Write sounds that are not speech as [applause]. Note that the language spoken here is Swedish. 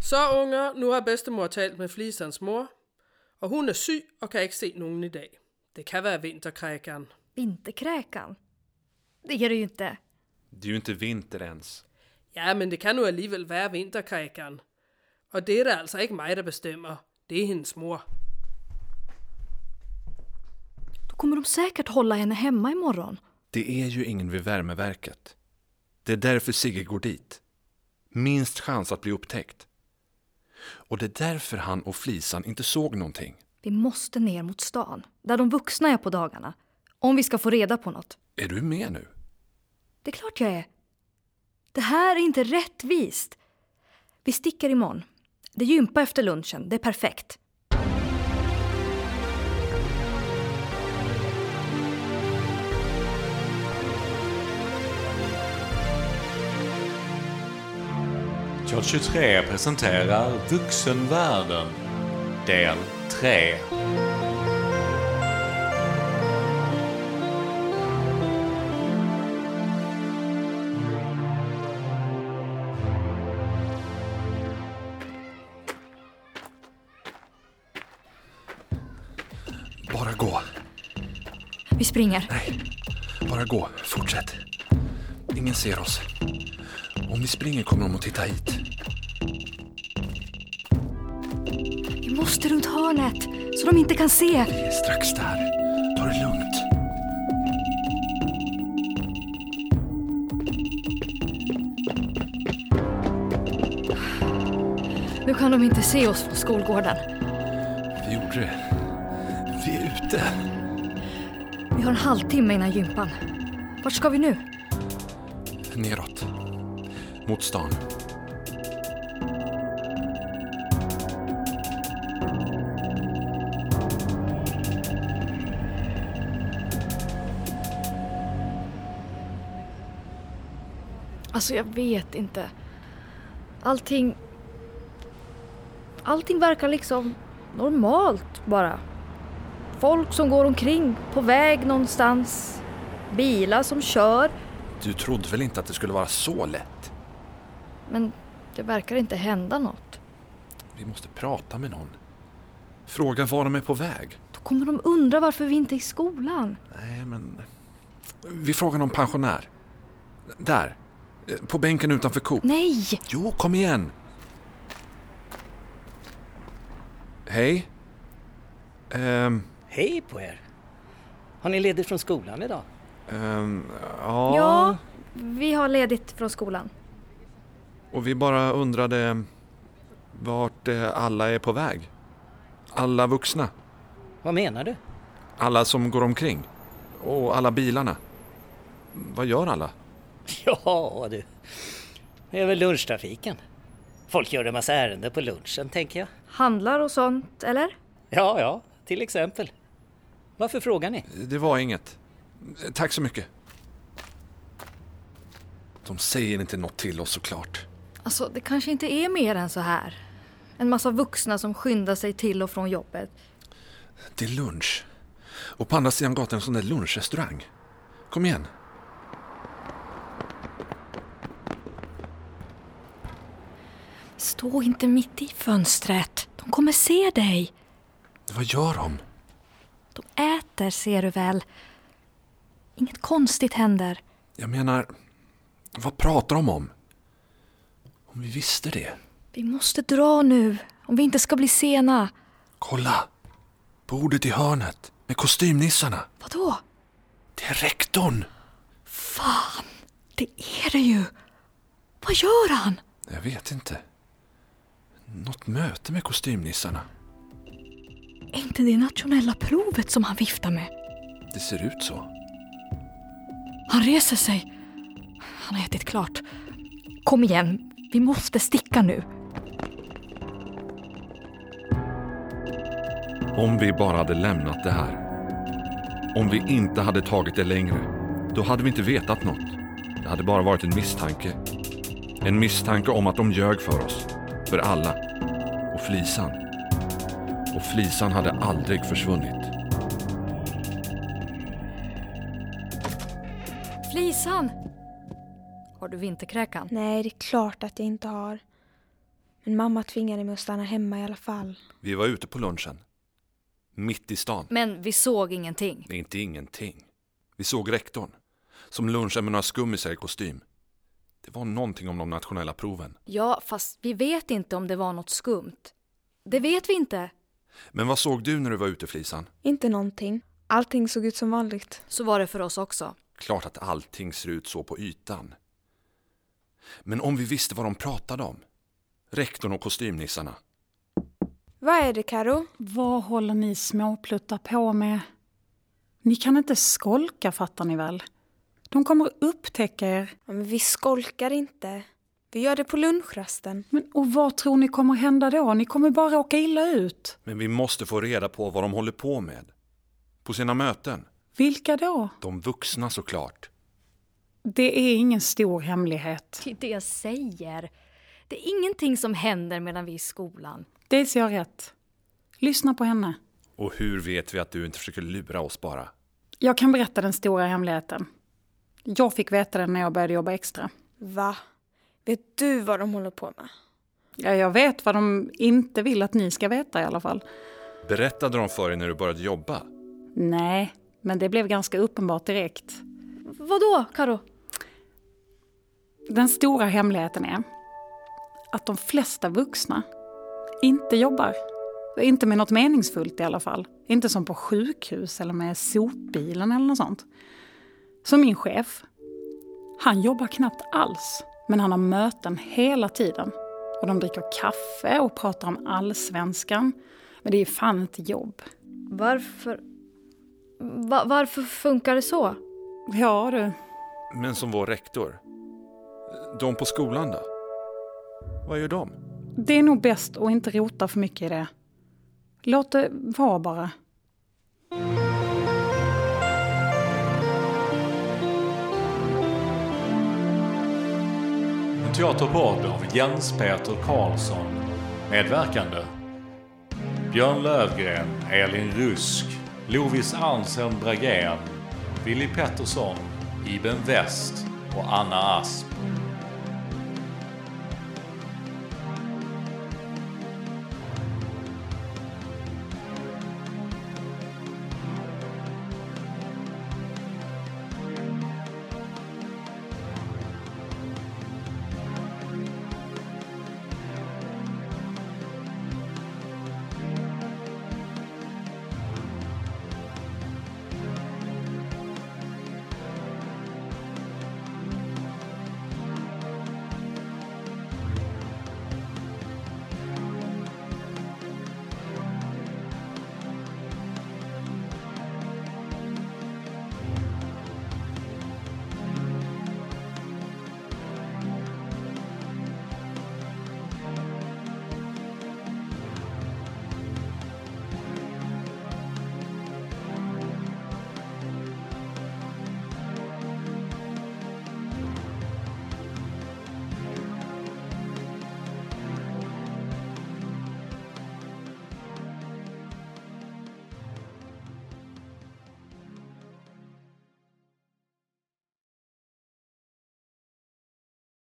Så unger, nu har bedstemor talt med Flisans mor, og hun er syg og kan ikke se nogen i dag. Det kan være vinterkräkan. Vinterkräkan? Det är det ju inte. Det är ju inte vinter ens. Ja, men det kan nu alligevel være vinterkräkan. Og det er det altså ikke mig, der bestemmer. Det er hendes mor. Då kommer de säkert hålla henne hemma imorgon. Det är ju ingen vid värmeverket. Det är därför Sigge går dit. Minst chans att bli upptäckt. Och det är därför han och Flisan inte såg någonting. Vi måste ner mot stan, där de vuxna är på dagarna. Om vi ska få reda på något. Är du med nu? Det är klart jag är. Det här är inte rättvist. Vi sticker imorgon. Det är gympa efter lunchen. Det är perfekt. Kod 23 presenterar Vuxenvärlden del 3. Bara gå. Vi springer. Nej, bara gå. Fortsätt. Ingen ser oss. Om vi springer kommer de att titta hit. Vi måste runt hörnet, så de inte kan se. Vi är strax där. Ta det lugnt. Nu kan de inte se oss från skolgården. Vi gjorde det. Vi är ute. Vi har en halvtimme innan gympan. Vart ska vi nu? Neråt. Mot stan. Alltså, jag vet inte. Allting... Allting verkar liksom normalt bara. Folk som går omkring på väg någonstans. Bilar som kör. Du trodde väl inte att det skulle vara så lätt? Men det verkar inte hända något. Vi måste prata med någon. Fråga var de är på väg. Då kommer de undra varför vi inte är i skolan. Nej, men... Vi frågar någon pensionär. Där. På bänken utanför Coop. Nej! Jo, kom igen. Hej. Ehm, Hej på er! Har ni ledigt från skolan idag? ehm, ja. Ja, vi har ledigt från skolan. Och vi bara undrade vart eh, alla är på väg. Alla vuxna. Vad menar du? Alla som går omkring. Och alla bilarna. Vad gör alla? [laughs] Ja du, det är väl lunchtrafiken. Folk gör en massa ärenden på lunchen tänker jag. Handlar och sånt, eller? Ja, ja, till exempel. Varför frågar ni? Det var inget. Tack så mycket. De säger inte något till oss såklart. Alltså, det kanske inte är mer än så här. En massa vuxna som skyndar sig till och från jobbet. Det är lunch. Och på andra sidan gatan en sån där lunchrestaurang. Kom igen. Stå inte mitt i fönstret. De kommer se dig. Vad gör de? De äter, ser du väl. Inget konstigt händer. Jag menar, vad pratar de om? Om vi visste det. Vi måste dra nu, om vi inte ska bli sena. Kolla! Bordet i hörnet med kostymnissarna. Vadå? Det är rektorn. Fan, det är det ju. Vad gör han? Jag vet inte. Något möte med kostymnissarna. Är inte det nationella provet som han viftar med? Det ser ut så. Han reser sig. Han har ätit klart. Kom igen, vi måste sticka nu. Om vi bara hade lämnat det här. Om vi inte hade tagit det längre. Då hade vi inte vetat något. Det hade bara varit en misstanke. En misstanke om att de ljög för oss. För alla. Och Flisan. Och Flisan hade aldrig försvunnit. Flisan! Har du vinterkräkan? Nej, det är klart att jag inte har. Men mamma tvingade mig att stanna hemma i alla fall. Vi var ute på lunchen. Mitt i stan. Men vi såg ingenting. Det är inte ingenting. Vi såg rektorn. Som lunchade med några skummisar i kostym. Det var någonting om de nationella proven. Ja, fast vi vet inte om det var något skumt. Det vet vi inte. Men vad såg du när du var ute, Flisan? Inte någonting. Allting såg ut som vanligt. Så var det för oss också. Klart att allting ser ut så på ytan. Men om vi visste vad de pratade om? Rektorn och kostymnissarna. Vad är det, Karo? Vad håller ni småpluttar på med? Ni kan inte skolka, fattar ni väl? De kommer att upptäcka er. Ja, men vi skolkar inte. Vi gör det på lunchrasten. Men, och vad tror ni kommer hända då? Ni kommer bara åka illa ut. Men vi måste få reda på vad de håller på med. På sina möten. Vilka då? De vuxna såklart. Det är ingen stor hemlighet. Det är det jag säger. Det är ingenting som händer medan vi är i skolan. Daisy har rätt. Lyssna på henne. Och hur vet vi att du inte försöker lura oss bara? Jag kan berätta den stora hemligheten. Jag fick veta den när jag började jobba extra. Va? Vet du vad de håller på med? Ja, jag vet vad de inte vill att ni ska veta i alla fall. Berättade de för dig när du började jobba? Nej, men det blev ganska uppenbart direkt. Vadå, Karo? Den stora hemligheten är att de flesta vuxna inte jobbar. Inte med något meningsfullt i alla fall. Inte som på sjukhus eller med sopbilen eller något sånt. Som min chef. Han jobbar knappt alls, men han har möten hela tiden. Och de dricker kaffe och pratar om allsvenskan. Men det är fan inte jobb. Varför... Va, varför funkar det så? Ja du, Men som vår rektor. De på skolan då? Vad gör de? det är nog bäst att inte rota för mycket i det. Låt det vara bara. En teaterpodd av Jens Peter Karlsson. Medverkande. Björn Lövgren, Elin Rusk, Lovis Arnsen Bragén, Willy Pettersson, Iben West och Anna Asp.